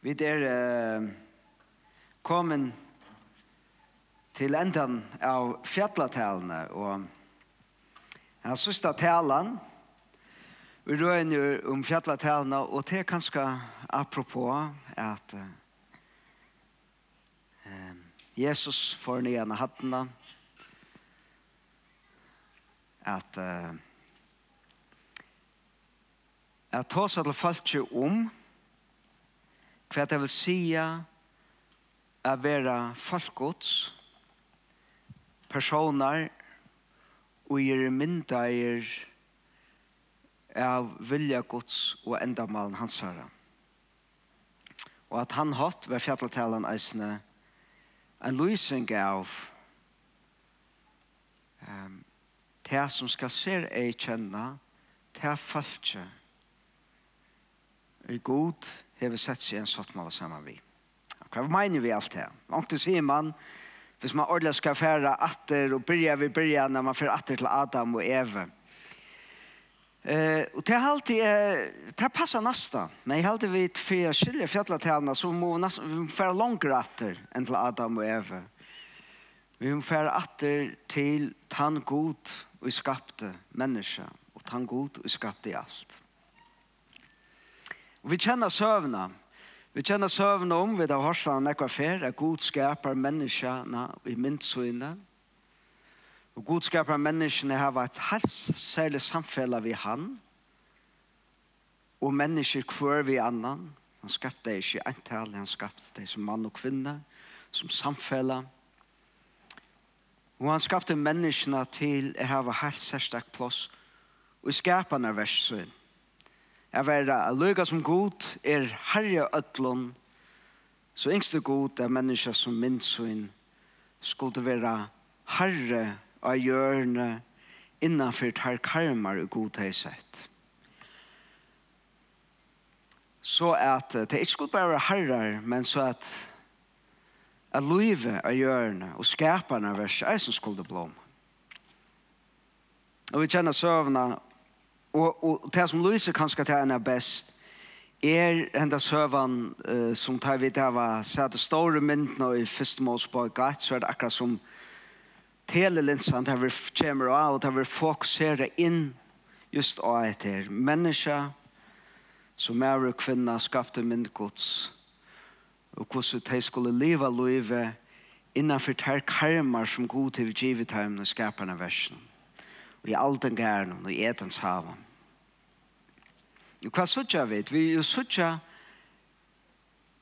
Vi er uh, kommet til enden av fjallatalene, og den siste talen, vi røyner om fjallatalene, og det er kanskje apropos at uh, Jesus får ned en hattene, at uh, at hos alle folk om hva det vil si å være folkgods, personer og gjøre myndager av vilja gods og endamalen hans herre. Og at han hatt ved fjalletalen eisene en lysing av um, det som skal se ei kjenne, det er falskje. I god, hever sett seg en sottmål saman vi. Hva mener vi alt det? Om til sier man, hvis man ordentlig skal fære atter og byrja vi byrja når man fære atter til Adam og Eve. Eh, og det er alltid, eh, det passer nesten, men jeg heldig vi for å skilje fjallatene, så må vi, nesten, vi må fære langere atter enn til Adam og Eve. Vi må fære atter til tann god og skapte mennesker, og tann god og skapte i alt. Og vi kjenner søvna. Vi kjenner søvna om vi har hørt han ekva fer, at god skaper menneskene i myndsøyne. Og god skaper menneskene har vært helt særlig samfella vi han. Og mennesker kvør vi annan. Han skapte ikke antall, han skapte deg som mann og kvinne, som samfunn. Og han skapte menneskene til å ha helt særlig plass og skapende verssøyne Jeg være løyga som god er herre ødlån, så yngste god er mennesker som minnsyn skulle være herre av hjørne innanfyrt her karmar og god heisett. Så at det ikke skulle bare være herrer, men så at at løyve av hjørne og skaperne av vers som skulle blom. Og vi kjenner søvnene Og, og det som lyser kanskje til henne best, er enda søvan uh, som tar vi det var sett store myndene i første målsborg gatt, så er det akkurat som telelinsen, der vi kommer av, og der vi fokuserer inn just av etter. Mennesker, som er og kvinna skapte myndgods, og hvordan de skulle leve livet innenfor de karmer som god til givet dem og skaperne versjonen i alten gærne og i etens haven. Og hva sutja vi? Vi er sutja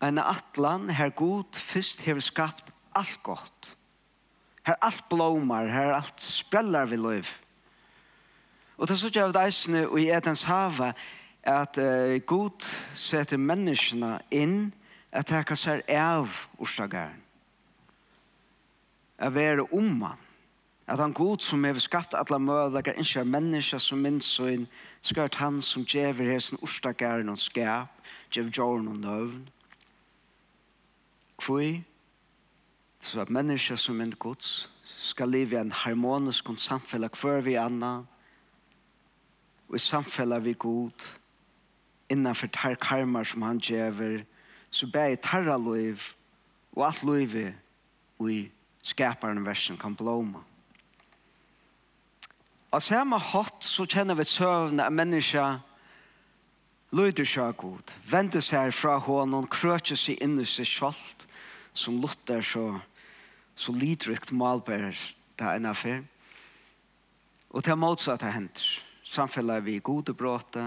en atlan her god fyrst hever skapt alt godt. Her alt blomar, her alt sprellar vi løyv. Og det sutja vi deisne og i etens haven at uh, god setter menneskene inn at det kan ser av orsdagaren. At være omman At han god som har skapt alla mødlager, ikke er mennesker som minns og inn, skørt han som djever hesen orsdageren og skap, djever jorden og nøvn. Kvøy, så at mennesker som er gods, skal leve i en harmonisk samfella hver vi anna, og i samfella vi god, innanfor tar karmar som han djever, så bæg i tarra liv og alt loiv i skaparen versen kan blåma. Og samme hatt så kjenner vi søvn av mennesker lyder seg god, vender seg fra hånden, krøker seg inn i seg selv, som lutter så, så lidrykt malbærer det ene en affær. Og til motsatt har hendt Samfellet vi gode bråte,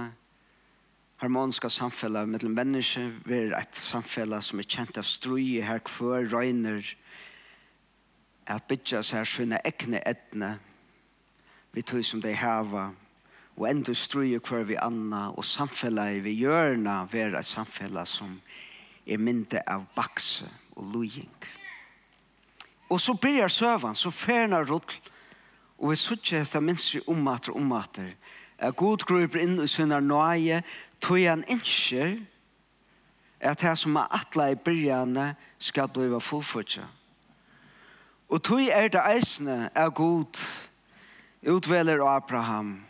harmoniska samfellet mellom mennesker, vi er et samfellet som er kjent av strøy her hver røyner, at bytja seg sine egne etne, vi tog som de hava, og enda og hver vi anna, og samfellet vi gjørna vera et samfellet som er mynda av bakse og lojing. Og så byrjar søvan, så ferna rull, og vi suttje etter minstri omater og omater, at god gruper inn i sunnar nøye, tog han innskjer, at det som er atla i byrjane skal bliva fullfutja. Og tog er det eisne er god utveler Abraham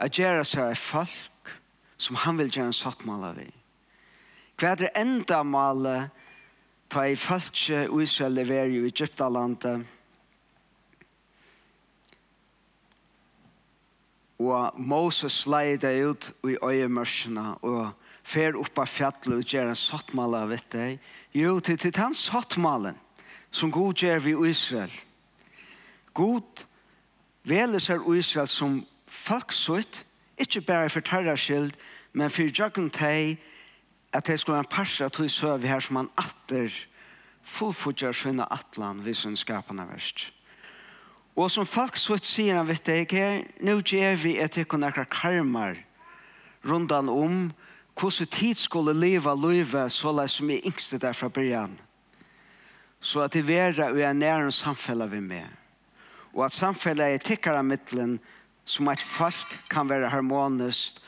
at gjøre seg et folk som han vil gjøre en sattmål vi. Hva er det enda målet ta i falske og Israel lever i Egyptalandet og Moses leide ut i øyemørsene og fer opp av fjallet og gjør en sattmål av dette. Jo, til, til den sattmålen som god gjør vi i Israel. God gjør veler seg Israel som folksutt, ikke bare for terrorskild, men for jøkken til at det skulle være en parser til søv her som han atter fullfudger sønne atlan hvis hun skaper noe verst. Og som folk så ut sier han, vet jeg her, nå gjør vi et ikke noen karmar rundan om hvordan tid skulle leva løyve så lær som jeg yngste der fra byrjan. Så at det være og jeg er nær en samfella vi med og at samfellet er tikkere mittelen som et folk kan være harmonisk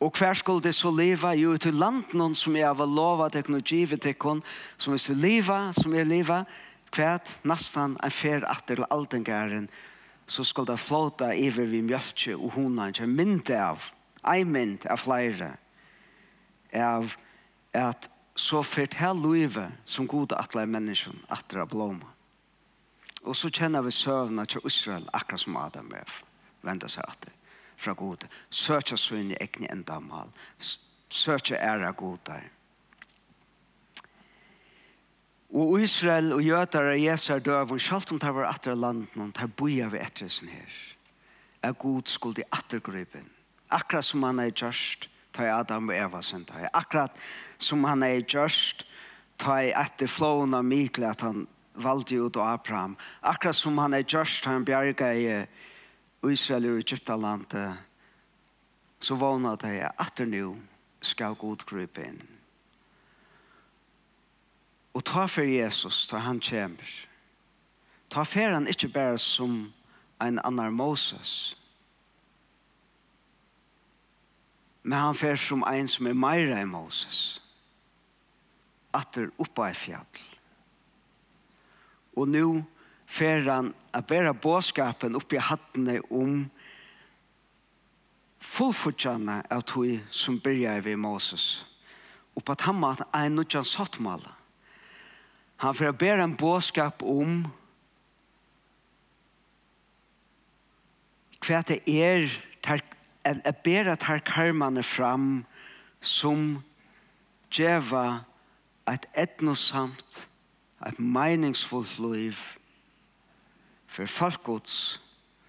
og hver skulle det så leve jo til landen som jeg var lova teknologivet til kon som er så leva som er leva kvært nesten en fer atter til aldengæren så skulle det flåta iver vi mjölkje og honan kjær mynd av en mynd av flere av at så fyrt her løyve som gode atleir menneskjen atter av blåma Og så kjenner vi søvnene til Israel, akkurat som Adam er, vender seg etter fra god. Søkja svinn i egne endamal. Søkja æra god der. Og Israel og jødar og jesar og sjalt om det var atter landen, det boja vi etter sin her. Er god skuld i attergrypen. Akkurat som han er gjørst, ta i Adam og Eva sin ta i. Akkurat som han er gjørst, ta i etter flåen av Mikkel, at han valgte ut av Abraham. Akkurat som han er gjørst, han bjerga i Israel og Egyptaland, så vågna de at det nå skal god gruppe inn. Og ta for Jesus, ta han kommer. Ta for han ikke bare som en annan Moses, men han fer som en som er meira enn Moses. Atter oppa i fjall. Og nå fer han å bære båskapen opp i hattene om fullfortjene av tog som byrja ved Moses. Og på at han mat en nødjan sattmål. Han fer å bære en båskap om hva det er å bære tar karmene fram som djeva et etnosamt et meningsfullt liv for folkgods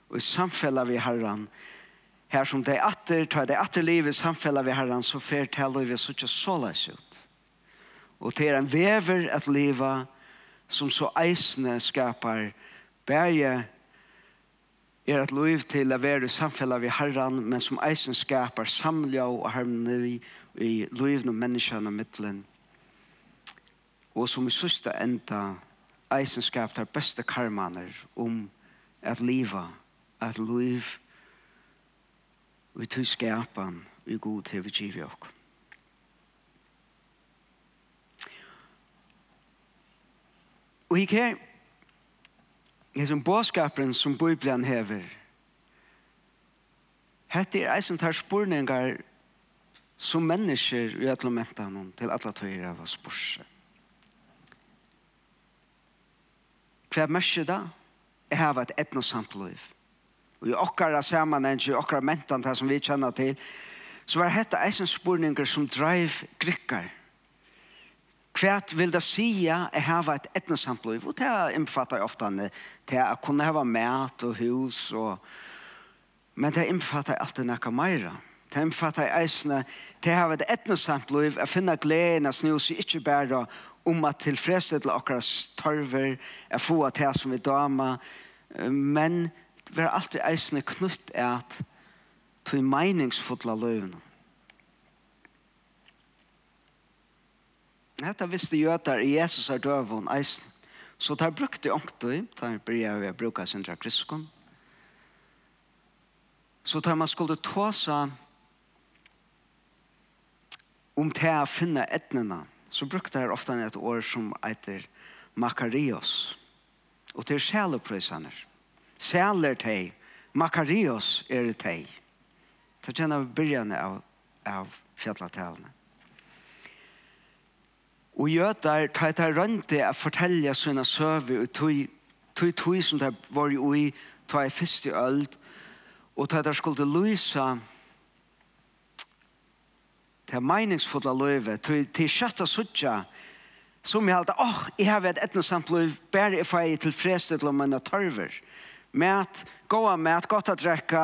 og i samfellet vi herran. Her som det er atter, tar det atter liv i samfellet vi herran så fer til livet så ikke så løs ut og til en vever et liv som så eisende skapar. Berge er et liv til å være i samfellet vi herren men som eisen skapar samlet og harmoni i livene og menneskene og mittelen og som i sista enda eisen skapar beste karmaner om at liva, at liv vi i tog skapan og i god til vi giver okken. Og ikke her, er som båskaperen som Bibelen hever, hette er eisen tar spurningar som mennesker i atlementan til atlatøyra var spørsmål. Hva er mest da? Jeg har et etnosamt liv. Og i okkara sammenheng, i okkara mentan, det som vi kjenner til, så var dette eisen spurninger som dreiv grikkar. Hva vil det si jeg har et etnosamt liv? Og det innfattar ofte til å kunne ha mat og hus og... Men det innfattar alltid noe mer. Det innfattar eisene til å ha et etnosamt liv, Jeg finner gleden, av snus, ikke bare om at tilfredsstille okkara tørver, er få at her som vi dama, men det er alltid eisende knutt er at til meningsfodla løvene. Hetta visste jøtar i Jesus er døvun eisen. Så tar brukte ångtøy, tar bryr vi å bruke sindra kriskon. Så tar man skulle tåsa om til å finne etnene så brukte jeg ofte et år som heter Makarios. Og til sjæleprøysene. Sjæler teg, Makarios er det teg. Så kjenner vi begynnelsen av, av fjalletalene. Og jøder tar etter rønte å fortelle sine søve og tog tog som det var jo i ui, tog i første øld, og tar etter skulle lyse det meningsfulle løyve, til kjøtt og suttje, som jeg halte, åh, oh, jeg har vært etnosamt løyv, bare jeg får til freste til mine tørver. Mæt, av mæt, godt å drekke,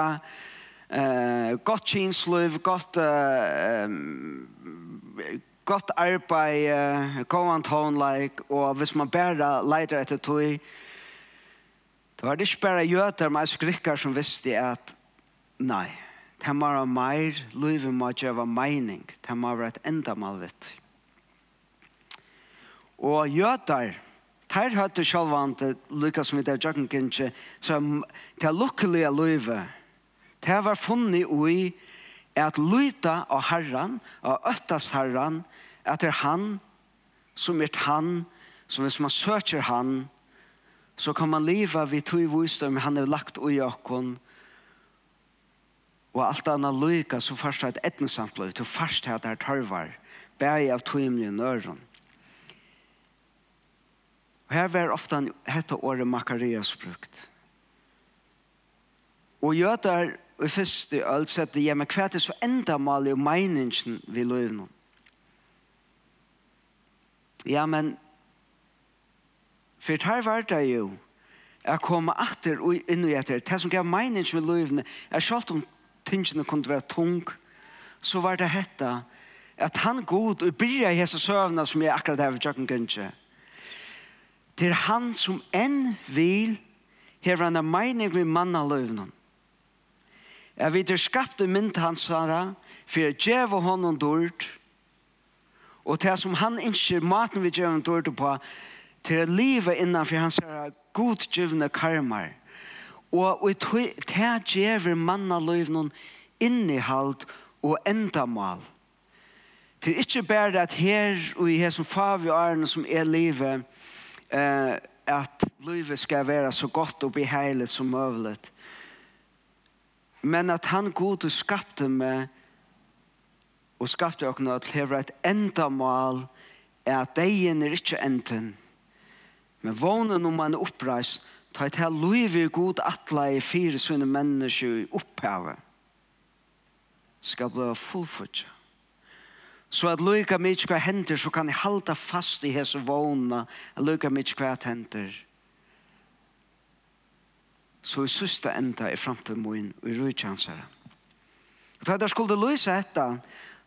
uh, godt kinsløyv, godt, uh, um, godt arbeid, uh, gå gåa -like, og hvis man bare leiter etter tog, det var det ikke bare jøter, men jeg skrikker som visste at, nei, Det må være mer, livet må gjøre mening. Det må være et enda malvitt. Og jøter, der hørte selv han til lykke som vi der jøkken kjente, så det lukkelige livet, det var funnet i at lyta av Herren, av øttes Herren, at det er han som er han, som hvis man søker han, så kan man leva vid tog visdom han har lagt ui okkon, og Og alt annet lykke så først har et etnesamt løy, til først har det her tørvar, bæg av tøymene i nøren. Og her var ofte hette året Makarias brukt. Og jøder i første øl sette hjemme hva er så enda mal i meningen vi løyvnum. Ja, men for her var det jo jeg kom atter og inn i etter det som gav meningen vi løyvnum er selv om tingene kunne være tung, så var det hetta at han god og bryr i hese søvna som jeg akkurat har tjøkken gønnsje. Det er han som enn vil hever han er mening ved manna løvnen. Jeg vet det skapte mynd hans sara, for jeg djev og hånden dørt, og til som han ikke maten vi djev og dørt på, til å leve innanfor hans sara godgjøvne karmar. Og i manna gjør noen innehald og endamal. Det er ikke bare at her og i her som fav i som er livet, eh, at livet skal være så godt og beheilet som mulig. Men at han god og skapte meg og skapte åkne at det et endamal er at degen er ikke enden. Men vånen om man er oppreist Ta et her loive god atle i fire sunne mennesker i opphavet skal bli fullfutja. Så at loika mykje hva henter, så kan jeg halda fast i hese vågna, at loika mykje hva henter. Så i sista enda i framtid moin, og i rujtjansere. Og da jeg skulle løse etter,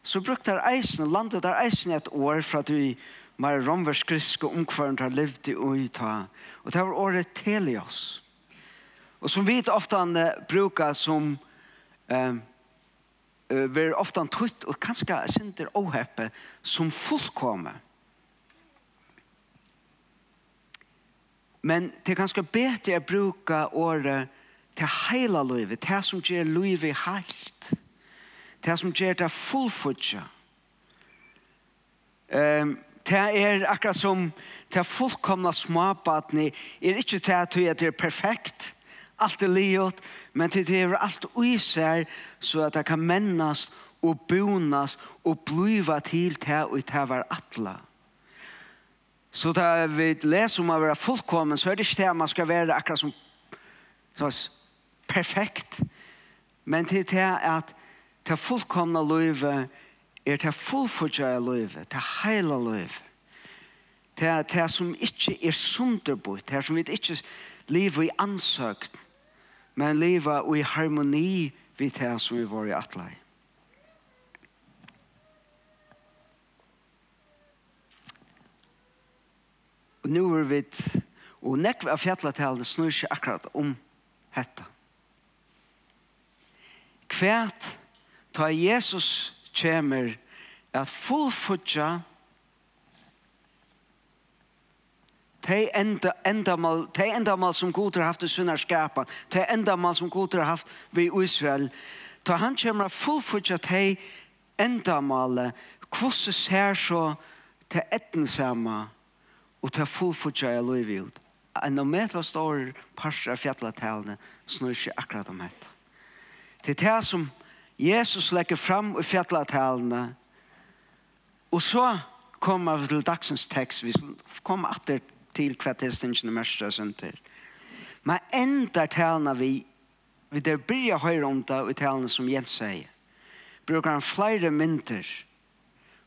så brukte jeg eisen, landet der eisen et år, fra at vi mer romverskriske omkværen har levd i og ta. Og det var året Telios. Og som vi ofte brukar som eh, vi ofte tutt og kanskje synder åheppe som fullkomme. Men det er ganske bedre å bruke året til hele livet, det som gjør livet helt, det som gjør det fullfutja. Um, det er akkurat som det fullkomna småbatni er ikke det at det er perfekt, alt er livet, men det er alt uiser så at det kan mennas og bonas og bliva til det og det var atla. Så da vi leser om å være fullkommen, så er det ikke det at man skal være akkurat som så perfekt, men det er det at det fullkomna livet er det fullfordgjøret livet, det heila livet, det er det som ikke er sunderbort, det er som vi ikke lever i ansøkt, men lever i harmoni vi det som vi var i atlei. Og nå er vi, og nekve av fjallatale snur seg akkurat om hetta. Kvært, ta Jesus kommer at fullfutja Te enda endamal, te endamal som Gud har haft i sunnar skapa, te endamal som Gud har haft vi Israel, ta han kommer at fullfutja te endamale, kvosse ser så te etten sama, og te fullfutja jeg lov ut. En og metra står parser av fjallatælene snur ikke akkurat om dette. Det er det som Jesus legger fram i fjallatalene, og så kommer vi til dagsens tekst, vi kommer alltid til hva tilstengene mest er sin til. Men enda talene vi, vi der blir høyre om det, og talene som Jens sier, bruker han flere mynter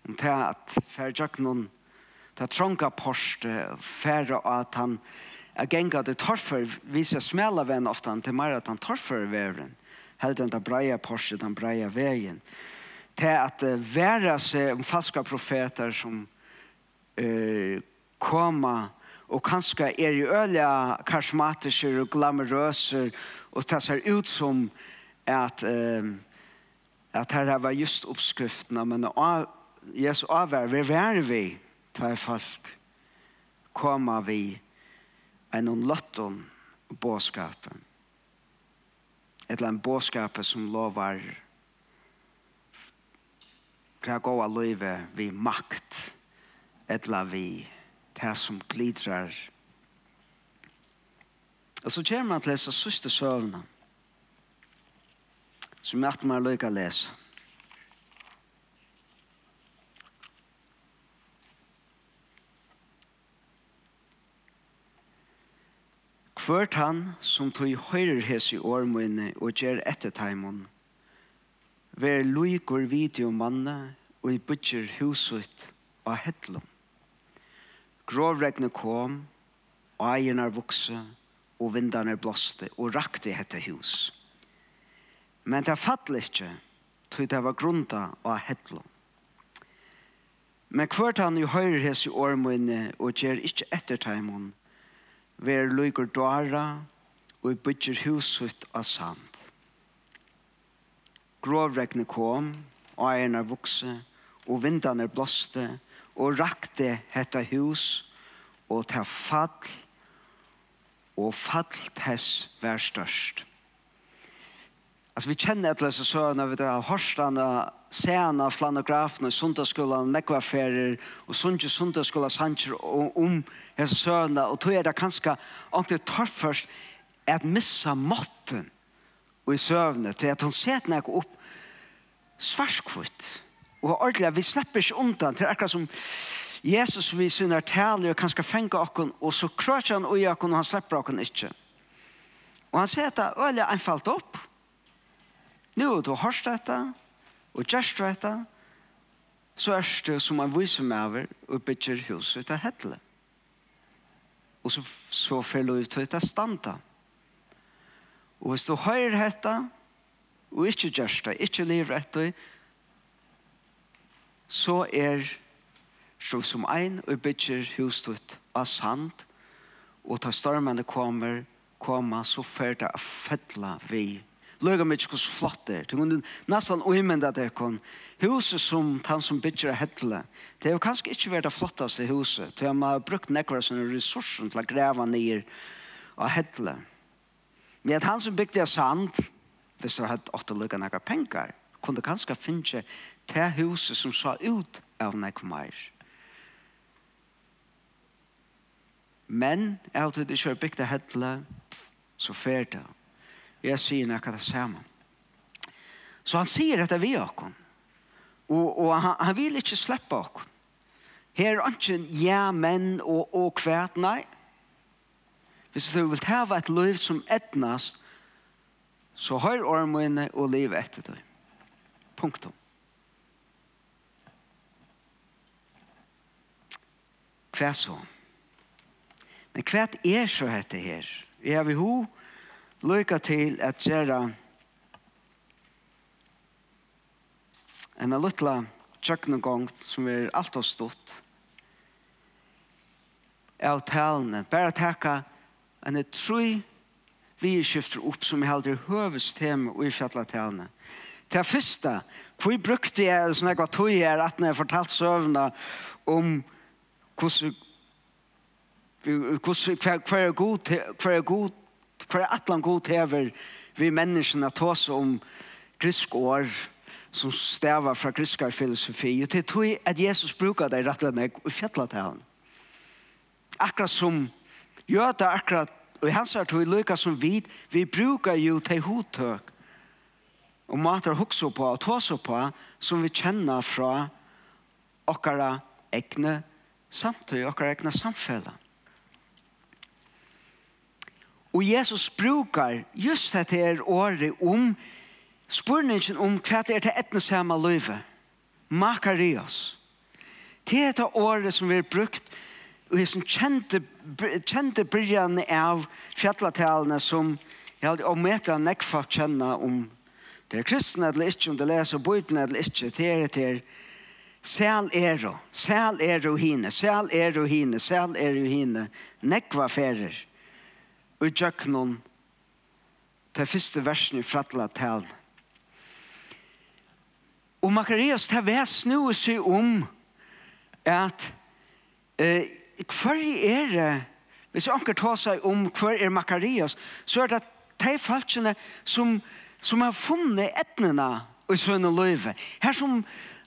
om det at for jeg færgjøkken ta trånga porste, færre at han er gengat det torfer, viser smela venn ofta til mer at han torfer vevren helt enn den breia porset, den breia veien, til at uh, være seg om falska profeter som uh, koma og kanskje er i ølja karismatiske og glamorøse og det ser ut som at uh, at her var just oppskriftene men av, Jesu avvær vi er vi tar folk koma vi enn om lotten båskapen eller en bådskap som lovar det goa løyve vi makt eller vi det som glidrar og så kommer man til disse søste søvnene som jeg at man lykker å lese. Kvørt han som tog høyrer hes i årmøyne og gjer etter teimen. Vær luikur video manne og i butcher huset av hettlom. Grovregne kom, og eierne vokse, og vindene blåste, og rakte hette hus. Men det fattelig ikke, tog det var grunda av hettlom. Men kvørt han i høyrer hes i årmøyne og gjer ikke etter teimen, ver lygur dåra, og bytjer huset av sand. Grovregne kom, og eierne vokse, og vindene blåste, og rakte hetta hus, og ta fall, og fall tess vær størst. Altså, vi kjenner etter disse söna vi har här horstarna, sena, flanograferna, sundagsskolan, nekvaffärer och sundsju sundagsskolan, sancher och om hessa søvnene, og tog er det kanskje ordentlig tørt først at missa måtten i søvnene, til at hun ser när jag upp svarskvitt. Og ordentlig, vi slipper ikke undan til akkurat som Jesus vi synar tale og kanskje fänga oss og så krøtjer han och jag og han slipper oss ikke. Og han säger att det är enfalt upp. Nå er du hørst dette, og gjørst dette, så er det som en viser meg over og bytter huset til av. Og så, så føler du ut å standa. Og hvis du hører dette, og ikke gjerst det, ikke lever etter, så er så som ein og bytter huset ut av sand, og tar stormene kommer, kommer så fører det av fettla vi Løga mig hvordan flott det er. Det er nesten uimenda det er Huset som han som bygger hettle, det er jo kanskje ikke vært det flotteste huset. Det er man har brukt nekvar som ressurser til å greve ned av hettle. Men at han som bygde sand, hvis det hadde åtte løga nekvar penger, kunne kanskje finne det huset som sa ut av nekvar Men, jeg har tydelig ikke bygd av hettle, så fer det. Jeg sier nekka det samme. Så han sier dette vi okon. Og, og han, han vil ikke slippe okon. Her er ikke ja, men og, og kvært, nei. Hvis du vil ta et liv som etnast, så hør ormene og liv etter deg. Punktum. Hva så? Men hva er så dette her? Er vi ha lykke til at gjøre en lytte kjøkkengång som er alt og stått av talene. Bare takka en tru vi skifter opp som er aldri høvest høvestema og i fjallet talene. Til første, hvor brukte jeg sånn jeg var tog her at når jeg fortalte søvnene om hvordan hver er god, hver er god Hver er atlan god hever vi menneskene ta oss om grisk år som stavar fra griskar filosofi. Og til tog at Jesus brukar det rett og fjettla til han. Akkurat som jøda akkurat og han er tog lykka som vi vi brukar jo til hodtøk og matar hoksa på og tåsa på som vi kjenner fra okkara egne samtøy, okkara egne samfella. Og Jesus brukar just dette er året om spurningen om hva det er til etnesema løyve. Makarios. Det er det året som vi har brukt og det som kjente, kjente brygjene av fjalletalene som jeg hadde omøtta nekk for kjenne om det er kristne eller ikke, om det leser bøyden eller ikke, det er det er Sel ero, sel ero hine, sel ero hine, sel ero hine, nekva ferer og i noen til første versen i frattla tal. Og Makarias til væs nå og si om at eh, hver er det Hvis jeg anker ta seg om hver er Makarias, så er det de falskene som, som har funnet etnene i sønne løyve. Her som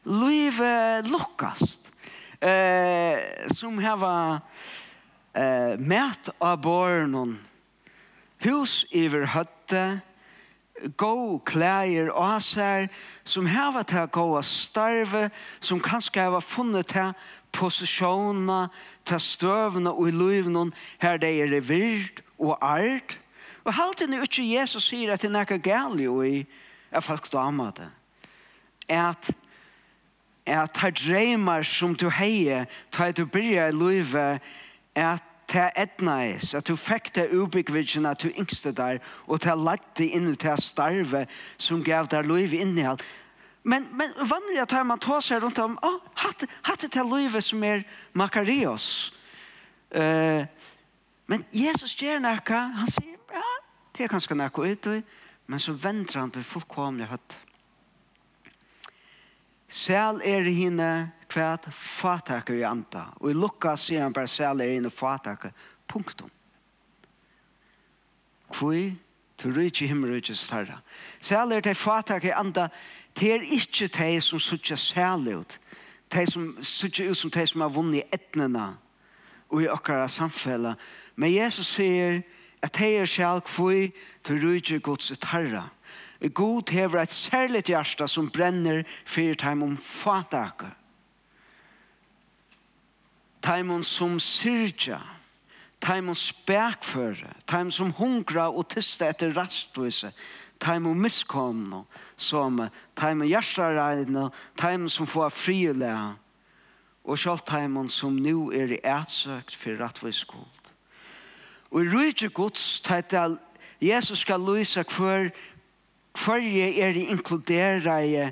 løyve lukkast. Eh, som har eh, mæt av barnen hus iver høtte, gå klæger og asær, som hava til å gå og starve, som kanskje hava funnet til posisjonene, til støvene og i løvnån, her det er revirt og art. Og halvtiden er ikke Jesus sier at det er nekka galt jo i er folk damer det. At at ta dreimer som du heie, ta du byrja i løyve, at til etnais, at du fikk til ubyggvidgen at du yngste der, og til lagt inn til starve som gav der lov innehåll. Men, men vanlig at man tar seg rundt om, oh, hatt, hatt det til lov som er makarios. Uh, men Jesus gjør noe, han sier, ja, det er ganske noe ut, men så venter han til fullkomlig høtt. Sel er hine kvært fatakke i anta. Og i lukka sier han bare særlig inn i fatakke. Punktum. Kvui til rydtje himmelrydtje starra. Særlig er det fatakke i anta. Det er ikke de som sutja særlig ut. De som sutja ut som de som har vunnet i og i okkara samfella. Men Jesus sier at de er sjal kvui til rydtje gods tarra. God hever et særligt hjärsta som brenner fyrir time om fataka. Taimon som syrja, taimon spekføre, taimon som hungra og tysta etter rastvise, taimon miskomno, som taimon hjertaregne, taimon som får frile, og sjálf taimon som nu er i etsøkt for rattvis skuld. Og i rujtje gods, taital, Jesus skal lysa hver, hver er inkludera i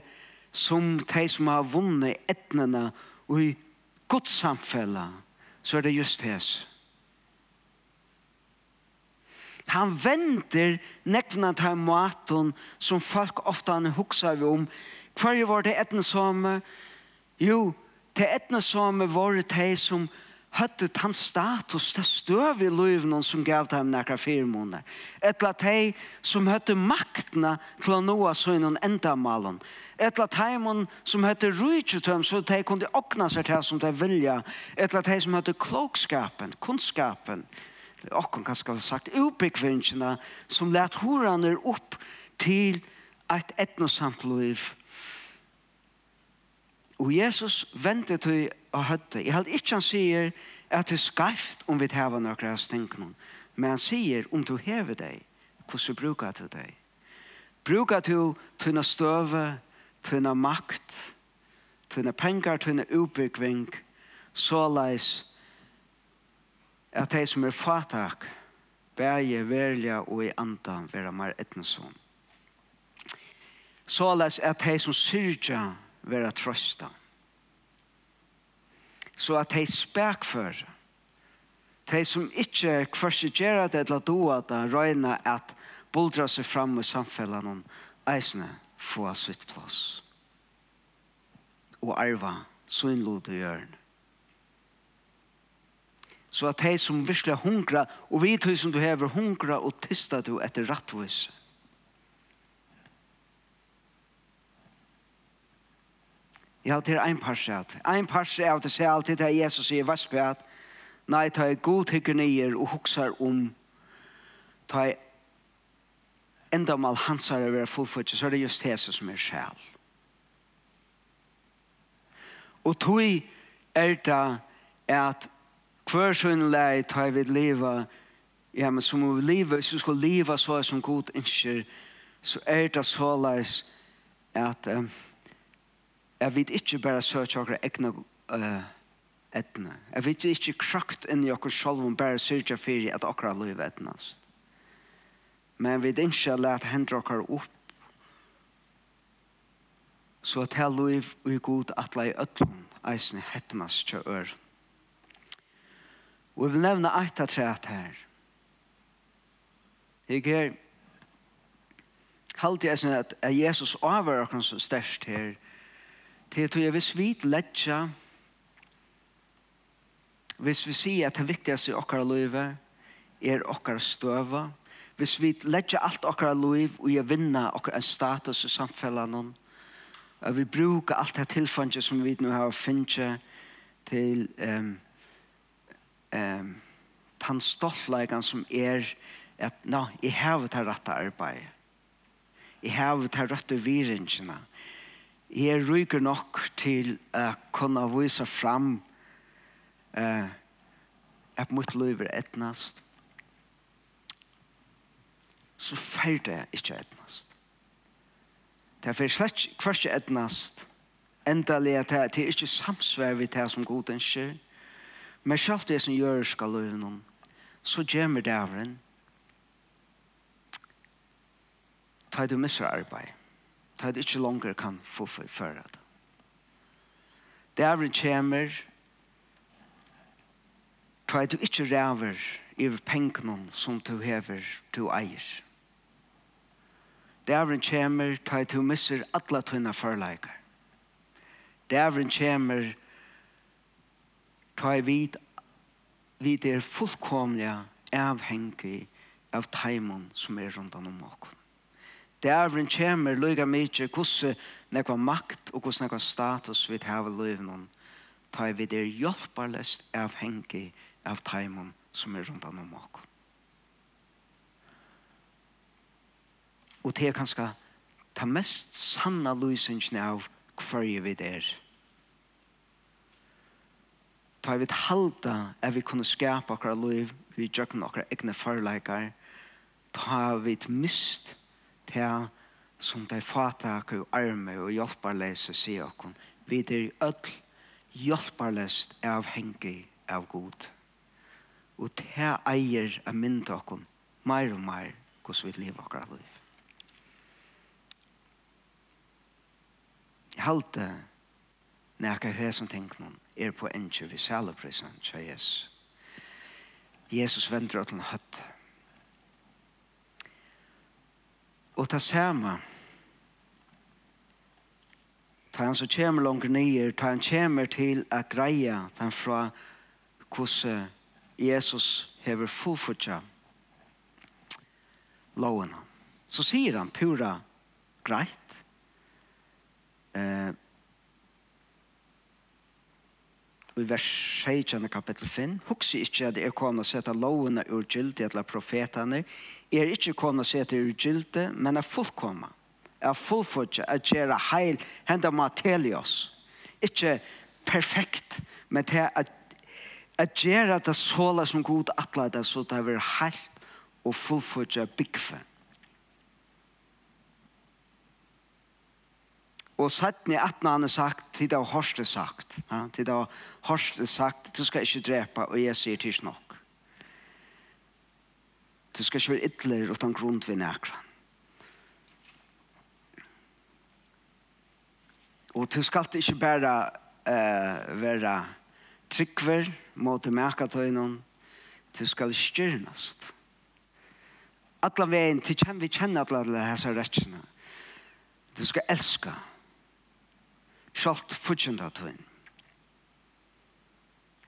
som de som har vunnet etnene og i Guds samfella, så er det just hes. Han venter nekna til maten som folk ofta han huksa vi om. Hver var det etne som? Jo, det etne som var det som hadde tann status, det støv i løyvene som gav dem nekra fire måneder. Etla tei som hadde maktna til å noa søgnen endamalen. Etla teimon som hadde rujtjutøm, så tei kunne okna seg til som tei vilja. Etla tei som hadde klokskapen, kunnskapen, okkon kanskje sagt, ubekvinnsjene, som let horaner opp til et etnosamt løyv Og Jesus ventet til å høtte. Jeg held ikke han sier at det er skarft om vi tar noen av stinkene. Men han sier om du hever deg, hvordan bruker du deg? Bruker du tunne støve, tunne makt, tunne penger, tunne utbyggving, så leis at de som er fatak, bæje, verlige og i andre, være mer etnesom. Såleis at de som syrger, være trøsta. Så at de spekfører, de som ikke kvarsigerer det eller doa det, røyner at boldra seg fram i samfellet noen eisene få sitt plass. Og arva sunnlod i hjørn. Så at de som virkelig hungrer, og vi tog som du hever hungrer og tysta du etter rattvise, Jeg har til en parse av det. En parse av det sier alltid til Jesus sier, hva skal jeg? Nei, ta jeg god tykker nyer og hukser om ta jeg enda mal hans har vært fullfødt, så er det just Jesus som er sjæl. Og tog er det at hver sønne lei ta jeg vil leve, ja, men som vi leve, hvis vi skal leve så som god ønsker, så er det så leis at um, Jeg vet ikke bare søke akkurat egne uh, etne. Jeg vet ikke krakt inn i akkurat selv om bare søke for at akkurat liv etnast. Men jeg vet ikke lete hendre akkurat opp så at her liv og god atle i øtlen eisen heppnas til ør. Og jeg vil nevne eit av treet her. Jeg er halte jeg sånn at Jesus avhører så størst her, til at jeg hvis vi letja, hvis vi sier at det viktigste i okkara livet er okkara støva, hvis vi letja alt okkara liv og jeg vinner okkara status i samfellene, at vi bruker alt det tilfanget som vi nå har finnet til um, um, den stoltleggen som er at nå, jeg har det rette arbeidet. Jeg har det rette viringene jeg ryker nok til å kunne vise fram eh, at mitt liv er etnast, så ferdig jeg ikke etnast. Det er for slett kvart ikke etnast, endelig at det er ikke samsvær vi det som god ønsker, men selv det som gjør skal løyve noen, så gjemmer det av den, ta du misser arbeid ta det ikke langer kan få forføre det. er Dævren kommer, ta du ikke ræver i pengene som du hever, du eier. Dævren kommer, ta du misser alle tøyne forleikere. Dævren kommer, ta jeg vid, vid er fullkomlige avhengig av teimen som er rundt om åkken. Dævren kjemer lyga mykje hvordan nekva makt og hvordan nekva status vi tar av løyvnån. Ta vi der hjelparløst avhengig av taimon som er rundt om oss. Og det er kanskje ta mest sanna løsningen av hver vi der. Ta vi halda at vi kunne skapa akkurat liv, vi gjøkken akkurat egne forleikar, ta vi mist til som de fatak og arme og hjelparlese sier okkur. Vi er ødel hjelparlest avhengig av god. Og til eier av mynd okkur mer og mer hvordan vi lever akkurat liv. Jeg halte når jeg har som tenker noen er på enkje ved saleprisen, sier Jesus. Jesus venter at han høtter Og ta sama. Ta han så kommer langt nyer, ta han kommer til a greia, ta han fra hvordan Jesus hever fullfutja lovene. Så sier han pura greit. Eh, i vers 16 kapittel 5, hukse ikkje at er kom seta lovene ur gildi eller profetane er ikke koma sete ur gilte, men er fullkommet. Er fullfødje, er gjøre heil, henda matelios. Ikke perfekt, men til at at gjøre det såla som god atla det så det er heilt og fullfødje byggfe. Og sattne at han har sagt, til det har hørst sagt, til det har hørst sagt, du skal ikke drepa, og jeg sier til snart. Du skal ikke være ytler utan grunn til nekran. Og du skal ikke bare uh, være tryggver mot å merke tøynen. Du skal styrnast. Alla veien til kjenn vi kjenner alle disse rettene. Du skal elska. Sjalt fortjenta tøynen.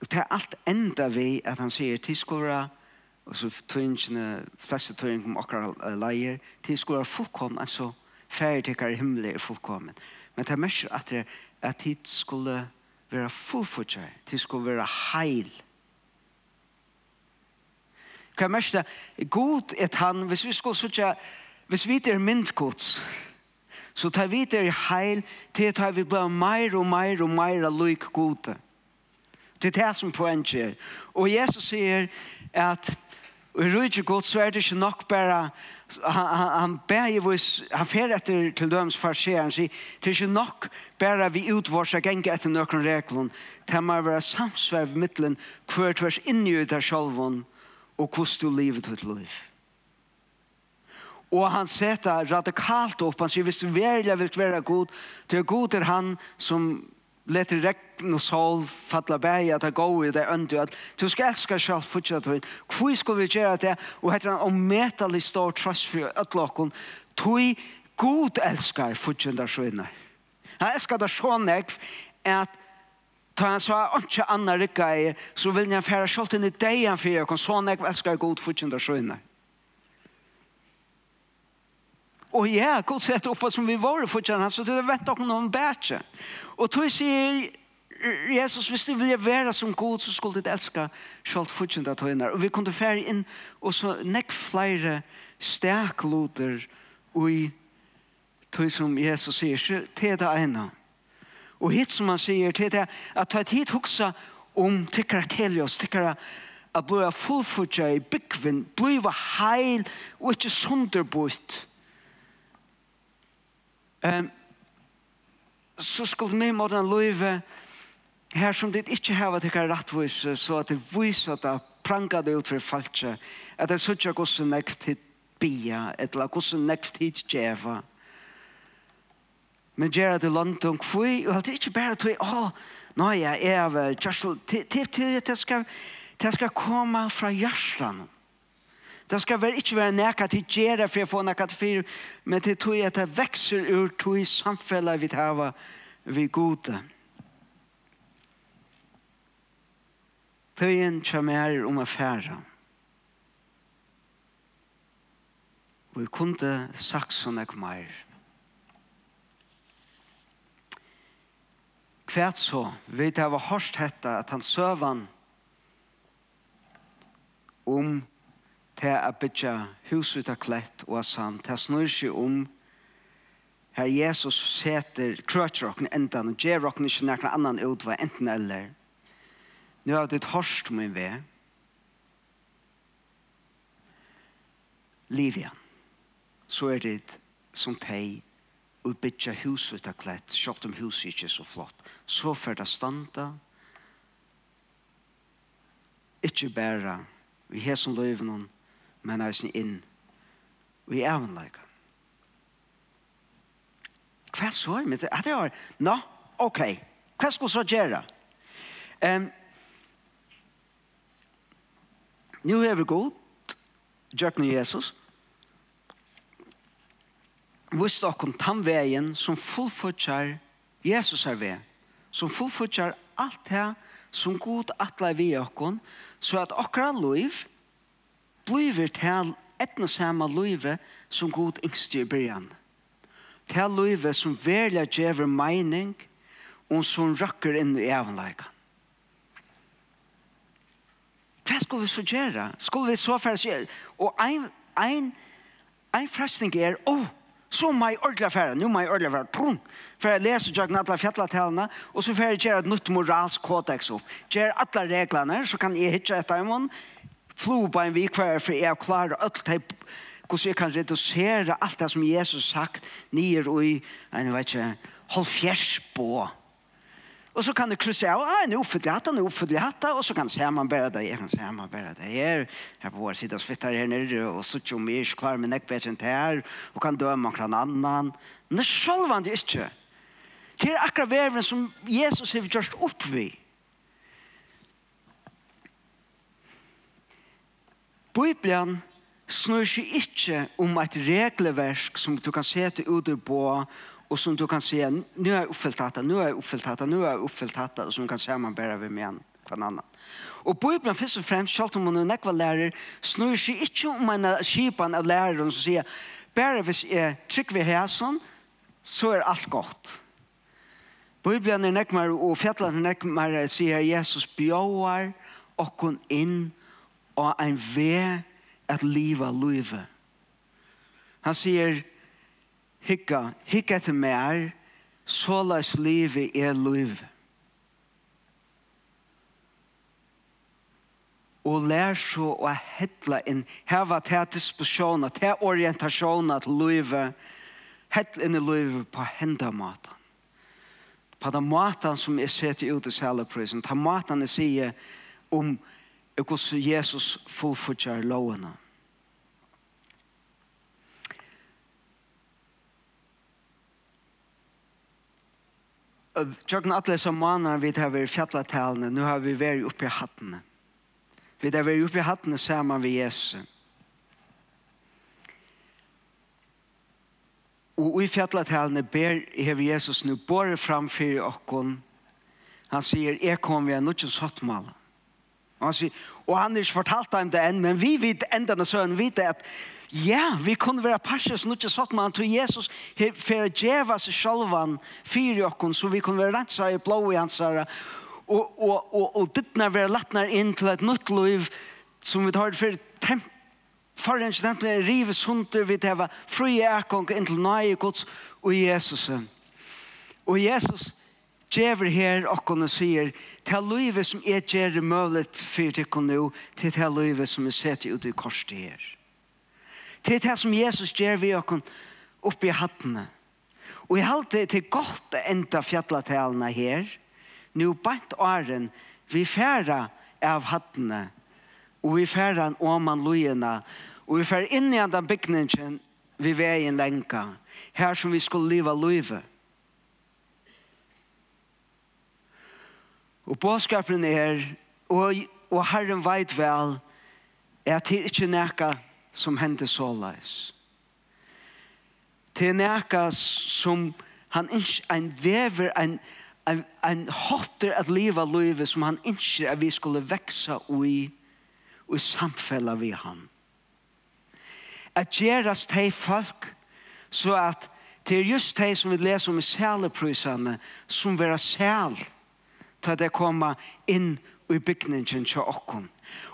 Og til alt enda vi at han sier til skolen og så tøyngene, fleste tøyngene kom akkurat leier, til skulle være fullkommen, altså ferdigtekker i himmelen er fullkommen. Men det er mest at det at de skulle være fullfutjer, de skulle være heil. Hva er mest det? God er han, hvis vi skulle sutja, hvis vi er myndgods, så tar vi det heil, til tar vi blir mer og mer og mer av lyk gode. Det er det som poenget er. Og Jesus sier at Og i rydde godt så er det ikke nok bare, han, han, han ber i vis, han fer etter til døms farsier, han sier, det er ikke nok bare vi utvorser genge etter noen reglene, til man være samsverv mittelen hver tvers inni ut av sjolven, og hvordan du livet ditt liv. Og han setter radikalt opp, han sier, hvis du virkelig vil være god, det er god til han som leter regn og sol fatla bæg at det går i det øndu at du skal elska sjálf fortsatt høyt hvor skal vi gjøre det? Og heter han om metallig stor tross for øtlokken tog god elskar fortsatt høyne han elskar det så jeg at ta han sa ikke anna rikka i så vil han færa sjálf inn i deg han fyrir jeg sånn jeg elskar god fortsatt sjøyna Og ja, god sett oppa som vi var i fortsatt, så det vet okkur noen bætje. Og tog sier Jesus, hvis du vil være som god, så skulle du elska selv fortjent av tøyner. Og vi kunne fære inn og så nekk flere stekloter i tog som Jesus sier, så til det ene. Og hit som han sier, til det at ta et hit hoksa om tykkere til oss, tykkere at bliva fullfutja i byggvinn, bliva heil og ikke sunderbort. Um, så skulle vi måtte en løyve her som det ikke har vært ikke rettvis, så at det viser at det pranker det ut for falske, at det sier ikke hvordan jeg til bia, eller hvordan jeg til djeva. Men gjør det langt om kvøy, og det er ikke bare tog, å, nå er jeg, jeg er, til det skal, det skal komme fra hjertet Det skal være ikke være nækka til gjerra for å få nækka til fyr, men til tog at det vekser ur tog i samfellet vi tar vi gode. Tøyen kommer om affæra. Og vi kunne sagt sånn ek meir. Kvært så, vi hava hørst hetta at han søvan om til å bytja huset ut av klett og av sand. til å snur seg om her Jesus seter krøtjer enda, og gjør okken ikke nærkene annan utvei enten eller. Nå har ditt hørst min ved. Liv igjen. Så er det som teg og bytja huset ut av klett, kjøpt om huset ikke så flott. Så fer det standa, ikke bare vi har som løyven men eisen inn i evenleikan. Hva så er mitt? At jeg har, nå, ok, hva skal så gjøre? Um, Nå er vi god, Jøkken Jesus, vist okkom tannvegen som fullfutjar Jesus er ved, som fullfutjar alt det som god atler vi dere, så at okra liv, bliver til etna samme løyve som god yngste i byrjan. Til løyve som velja djever mening og som rakker inn i evenleika. Hva skulle vi så gjøre? Skulle vi så fære sier? Og ein, ein, ein frestning er, åh, oh, så må jeg ordla fære, nå må jeg ordla fære, prung, for jeg leser jo alle fjallatalene, og så får jeg gjøre et nytt moralsk kodex opp. Gjør alle reglene, så kan jeg hitje etter en mån, flue på en vikvær, for jeg klarer alt det hvordan jeg kan redusere alt det som Jesus sagt nyer og i, en vet ikke, hold fjers på. Og så kan du krysse av, ja, en oppfytlig hatt, en oppfytlig hatt, og så kan se man bare det, jeg kan se man bare det her, her på vår sida svittar her nere, og så tjo mig, så klarer min ekbet enn her, og kan døme omkring annan. Men det er sjølvande ikke. Det er akkurat verven som Jesus har gjort opp vid. Bibelen snur seg ikke om et regleversk som du kan se til ut på, og som du kan se, nå er jeg oppfylt dette, nå er jeg oppfylt dette, nå er jeg oppfylt dette, og som kan se man bare ved med en hver annen. Og Bibelen først og fremst, selv om man er nekva lærer, snur seg ikke om en skipan av læreren som sier, bare hvis jeg trykker ved hæsen, så er alt godt. Bibelen er nekva, og fjettelen er nekva, sier Jesus, bjøver okkon inn og ein ve at liva luive. Han sier, hikka, hikka til mer, såleis livet er luive. og lær så å hetla inn heva til disposisjoner, til orientasjoner til livet, hetla inn i livet på henda matan. På den maten som jeg ser til ut i saleprisen, ta maten jeg sier om um, og hvordan Jesus fullfutjar lovene. Tjøkken atle som manar vi har vært fjallatalene, nå har vi vært oppe i hattene. Vi har vært oppe i hattene sammen med Jesus. Og i fjallatalene ber hever Jesus nu båre framfyrir okkon. Han sier, jeg kom vi er nødt til Og han sier, og han har ikke fortalt dem det enn, men vi vet enda når søren vet at ja, vi kunne være passer som ikke satt med han til Jesus for å djeva seg selv fyre åkken, så vi kunne være rett seg i blå i hans herre, og, og, og, og dittene være lettene inn til et nytt liv som vi tar for temp for en tempel er rivet sunter vi til å frie inn til nøye gods og Jesus. Og Jesus, djever her okkon og sier til livet som er djer mølet for tikkon nå til til livet som er sett ut i korset her. Til det som Jesus djer vi okkon oppe i hattene og jeg halte til godt enda fjallatalene her. Nå bant åren vi færa av hattene og vi færa åman lujena og vi færa inn i den bygningen vi veien lenka her som vi skulle leva livet Og bådskapen er, og, og Herren veit vel, er at det ikke nekka som hendte så leis. Det er nækka som han ikke, en vever, en, en, en hotter at liva livet som han ikke at vi skulle veksa ui, og samfella vi han. At gjerast hei folk, så at det er just hei som vi leser om i sæleprysene, som vera sæl, sæl, til det koma inn i bygningen til okken.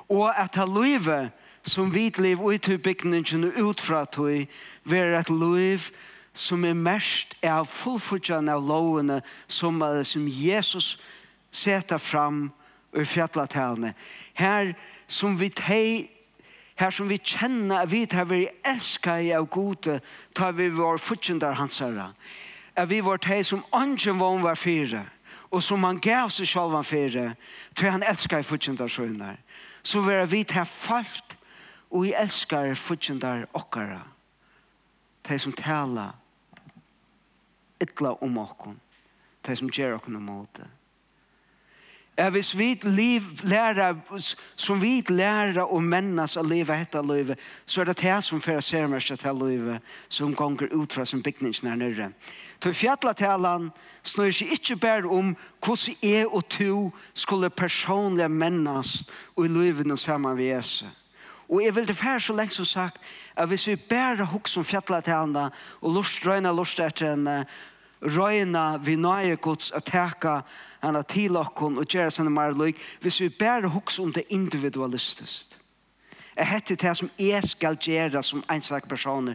Og at ha livet som vi liv ut i bygningen og ut fra tog, være et liv som er mest av fullfordgjene av lovene som, som Jesus setter fram i fjallatalene. Her som vi teg Her som vi kjenner at vi tar vi elsker av gode, tar vi vår fortjendar hans herre. At vi vår teg som ånden vån var fire og som han gav seg selv han fire, tror han elsker i fortjentars sønner, så vil vi ta folk, og vi elsker i fortjentar okkara, de som taler, ytla om okkon, de som gjør okkon om åter at hvis vi liv lærer, som vi lærer om mennes å leve etter livet, så er det det som fører ser meg til livet, som gonger ut fra sin bygningsen her nere. Til fjallatalen snur seg ikke bare om hvordan jeg og to skulle personlig mennes og i livet sammen med Jesus. Og jeg vil det fære så lenge som sagt, at hvis vi bare hukker som fjallatalen og lort, drøyne lort etter henne, røyna vi nøye gods å teka henne til okken og gjøre sånne mer løy hvis vi bare huks om det individualistisk. Jeg heter det som jeg skal gjøre som ensak personer,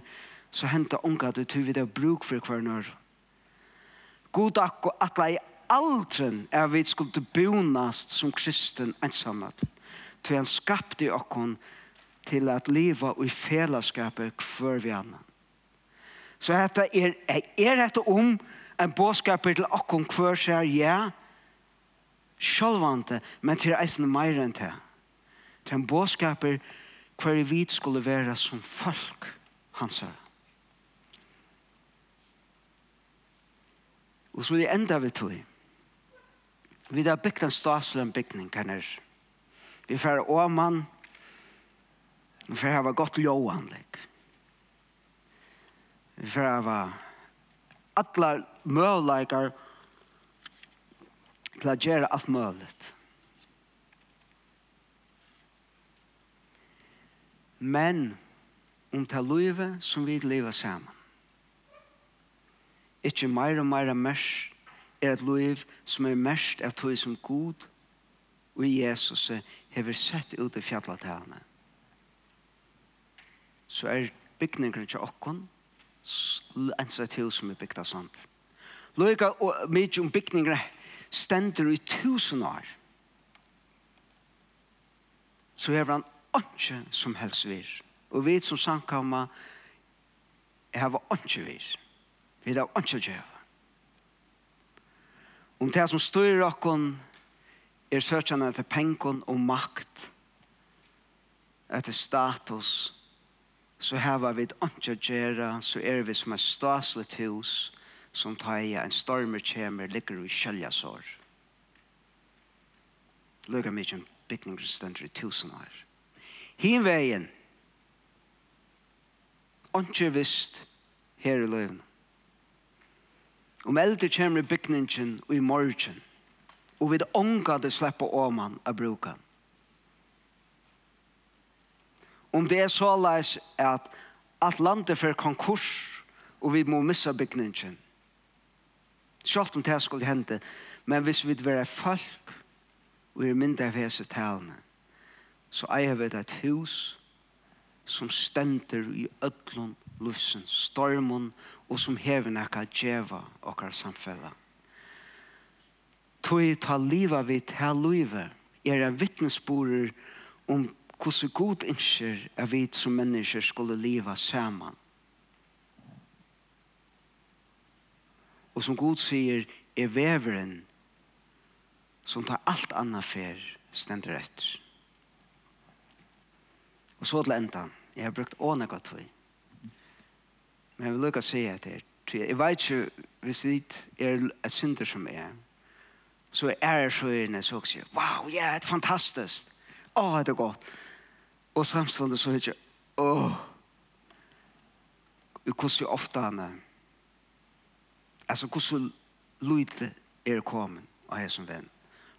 så henter unga det til vi det bruk for hver nør. God akko at atla i aldren er vi skulle bonast som kristen ensamhet. Til han skapte okken til at leva i fellesskapet hver vi annan. Så dette er, er dette om en bådskap til akkurat hver sier ja, sjølvante, men til eisen meir enn til. Til en bådskap hver vi skulle være som folk han sa. Og så vil jeg enda vi tog. Vi har bygd en staselig bygning her. Vi får åmann, vi får ha godt ljåanlegg. Vi får hava alla möjligheter till att göra allt möjligt. Men om det livet som vi lever sammen. Ikke mer og mer mest er et liv som er mest av tog som god og Jesus hever sett ut i fjallatene. Så er bygningen til åkken en sånn til som er bygd av sand. Løyga og mye om bygninger stender i tusen år. Så er han ikke som helst vir. Og vi som samkommer hava ikke vir. Vi har ikke djeva. Om det som styrer okken er søkjene etter penken og makt, etter status så hava vi et antja så er vi som et staslet hus, som tar i en stormer kjemer, ligger i kjølgasår. Løga mykje en bygninger stender i tusen år. Hin veien, ikke visst her i løven. Om eldre kjemer bygningen og i morgen, og vi ånga det slipper åman av brukan om det er så leis at at landet fer konkurs og vi må missa bygningen. Sjalt om det skulle hente, men hvis vi vil folk og er mindre av hese talene, så eier vi et hus som stender i ødlån, lusen, stormen og som hever nekka djeva okkar samfella. Toi ta liva vi ta luive er en vittnesborer om hvordan god innskjer er vi som mennesker skulle leva saman. Og som god sier, er veveren som tar alt anna fer stender etter. Og så til enda, jeg har brukt åne godt for. Men jeg vil lukka si etter, jeg vet ikke, hvis det er et synder som er, så er jeg så inne, så også, wow, ja, yeah, det er fantastisk. Åh, det er godt. Og samstående så ikke, åh. Det koster jo ofte han, altså hvordan lydet er kommet av jeg som venn.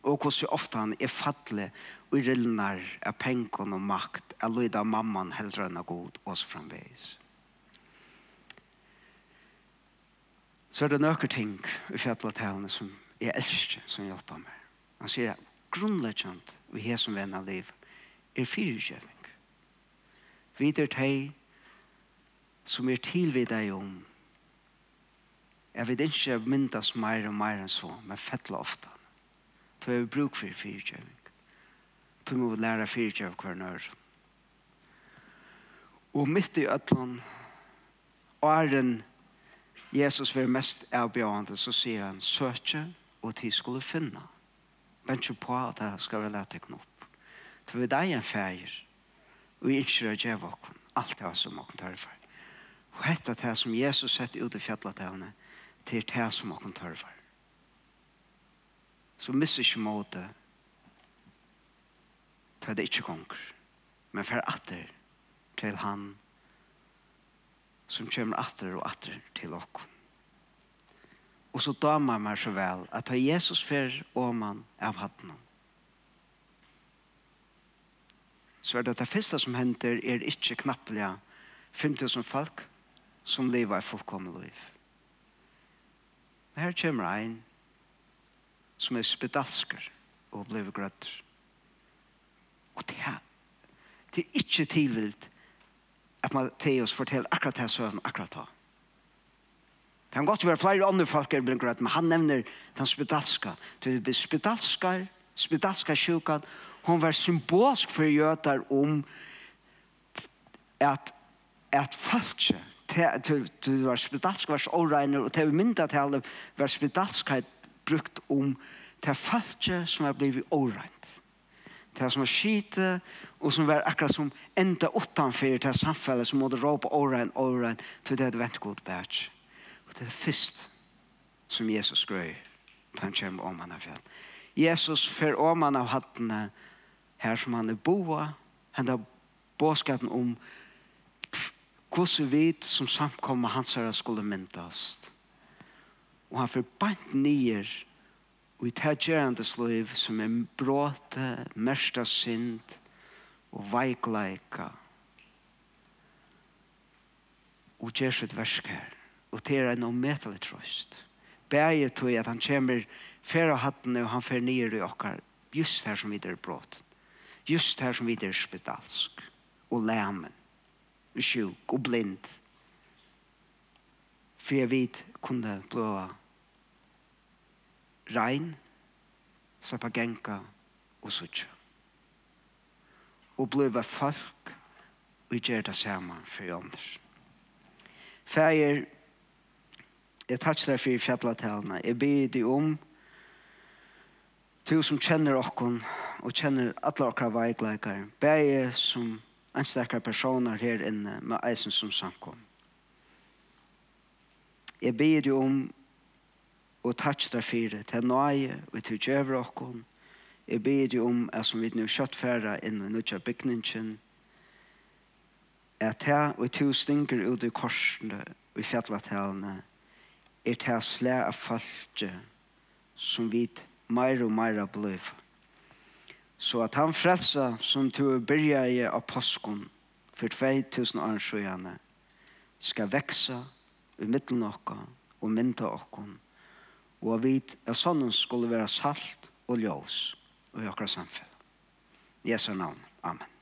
Og hvordan ofte han er fattelig og rillnar av penken og makt av lydet av mamman heldre enn av god og så framveis. Så er det nøkker ting i fjallatælene som jeg elsker som hjelper meg. Han sier grunnleggjant vi har som venn av liv, er fyrirkjøving. Vi er teg som er tilvid deg om Jeg vet ikke jeg myndas mer og mer enn så, men fettla ofte. Så jeg bruk for fyrtjøving. Så må vi lære fyrtjøv hver nør. Og midt i ætlan, åren Jesus vil mest avbjørende, så sier han, søkje og de skulle finne men ikke på at jeg skal være lett ikke opp. Det var deg en feir, og vi ikke rød gjør åkken, alt det var som åkken tørre for. Og etter det som Jesus sett ut i fjallet til henne, til det som åkken tørre for. Så misser ikke måte, til det ikke konger, men for atter til han, som kommer atter og atter til åkken. Og så damer meg så vel at ha Jesus fer og man av hatten. Så er det det første som henter er ikke knapplega 5000 folk som lever i fullkomne liv. Men her kommer en som er spedalsker og blir grøtter. Og det er, det er ikke tilvilt at man til oss forteller akkurat det søvn akkurat det. Det kan godt være flere andre folk er blitt grøtt, men han nevner den spedalska. Det er spedalska, spedalska sjukan, hon var symbolsk for jøtar om at, at folk det var spedalsk vers åregner, og det var mindre til alle var spedalska brukt om til folk som var blivit åregnet. Det som var skite, og som var akkurat som enda utanfyr til samfunnet som måtte råpe åregn, åregn, til det hadde vent god bært. Og det er først som Jesus grøy da han kommer om han av fjell. Jesus fer om han av hattene her som han er boa, han har båskapen om hvordan vi som samkommer hans herre skulle myndast. Og han fer bant nyer og i tætgjerandes liv som er bråte, mørsta synd og veikleika og gjør sitt versk her. Og det er noe ommetelig trøst. Bæger tog at han kommer fer av hattene og han fer nyer i okkar just her som vi er bråten. Just her som vi er spedalsk og læmen og sjuk og blind. For jeg vet kunne blåa rein, sapagenka og sutja. Og bliva folk og gjør det samme for andre. Fæger Jeg takk deg for fjalletalene. Jeg ber deg om du som kjenner okken og kjenner alle okra veikleikere. Ber jeg som anstakere personer her inne med eisen som samkom. Jeg ber deg om og takk deg for det. Til nøye og til djøver okken. Jeg ber deg om at som vi nå kjøttfæra inn i nødja bygningen at jeg og to stinker ut i korsene og i fjalletalene er til å slæ av folket som vit mer og mer av. Så at han frelsa som to byrja i av påskon for 2000 år sjøene skal veksa i middelen okka og mynda okkon og at vi av sånn skulle være salt og ljós og i okra samfunn. Jesu navn. Amen.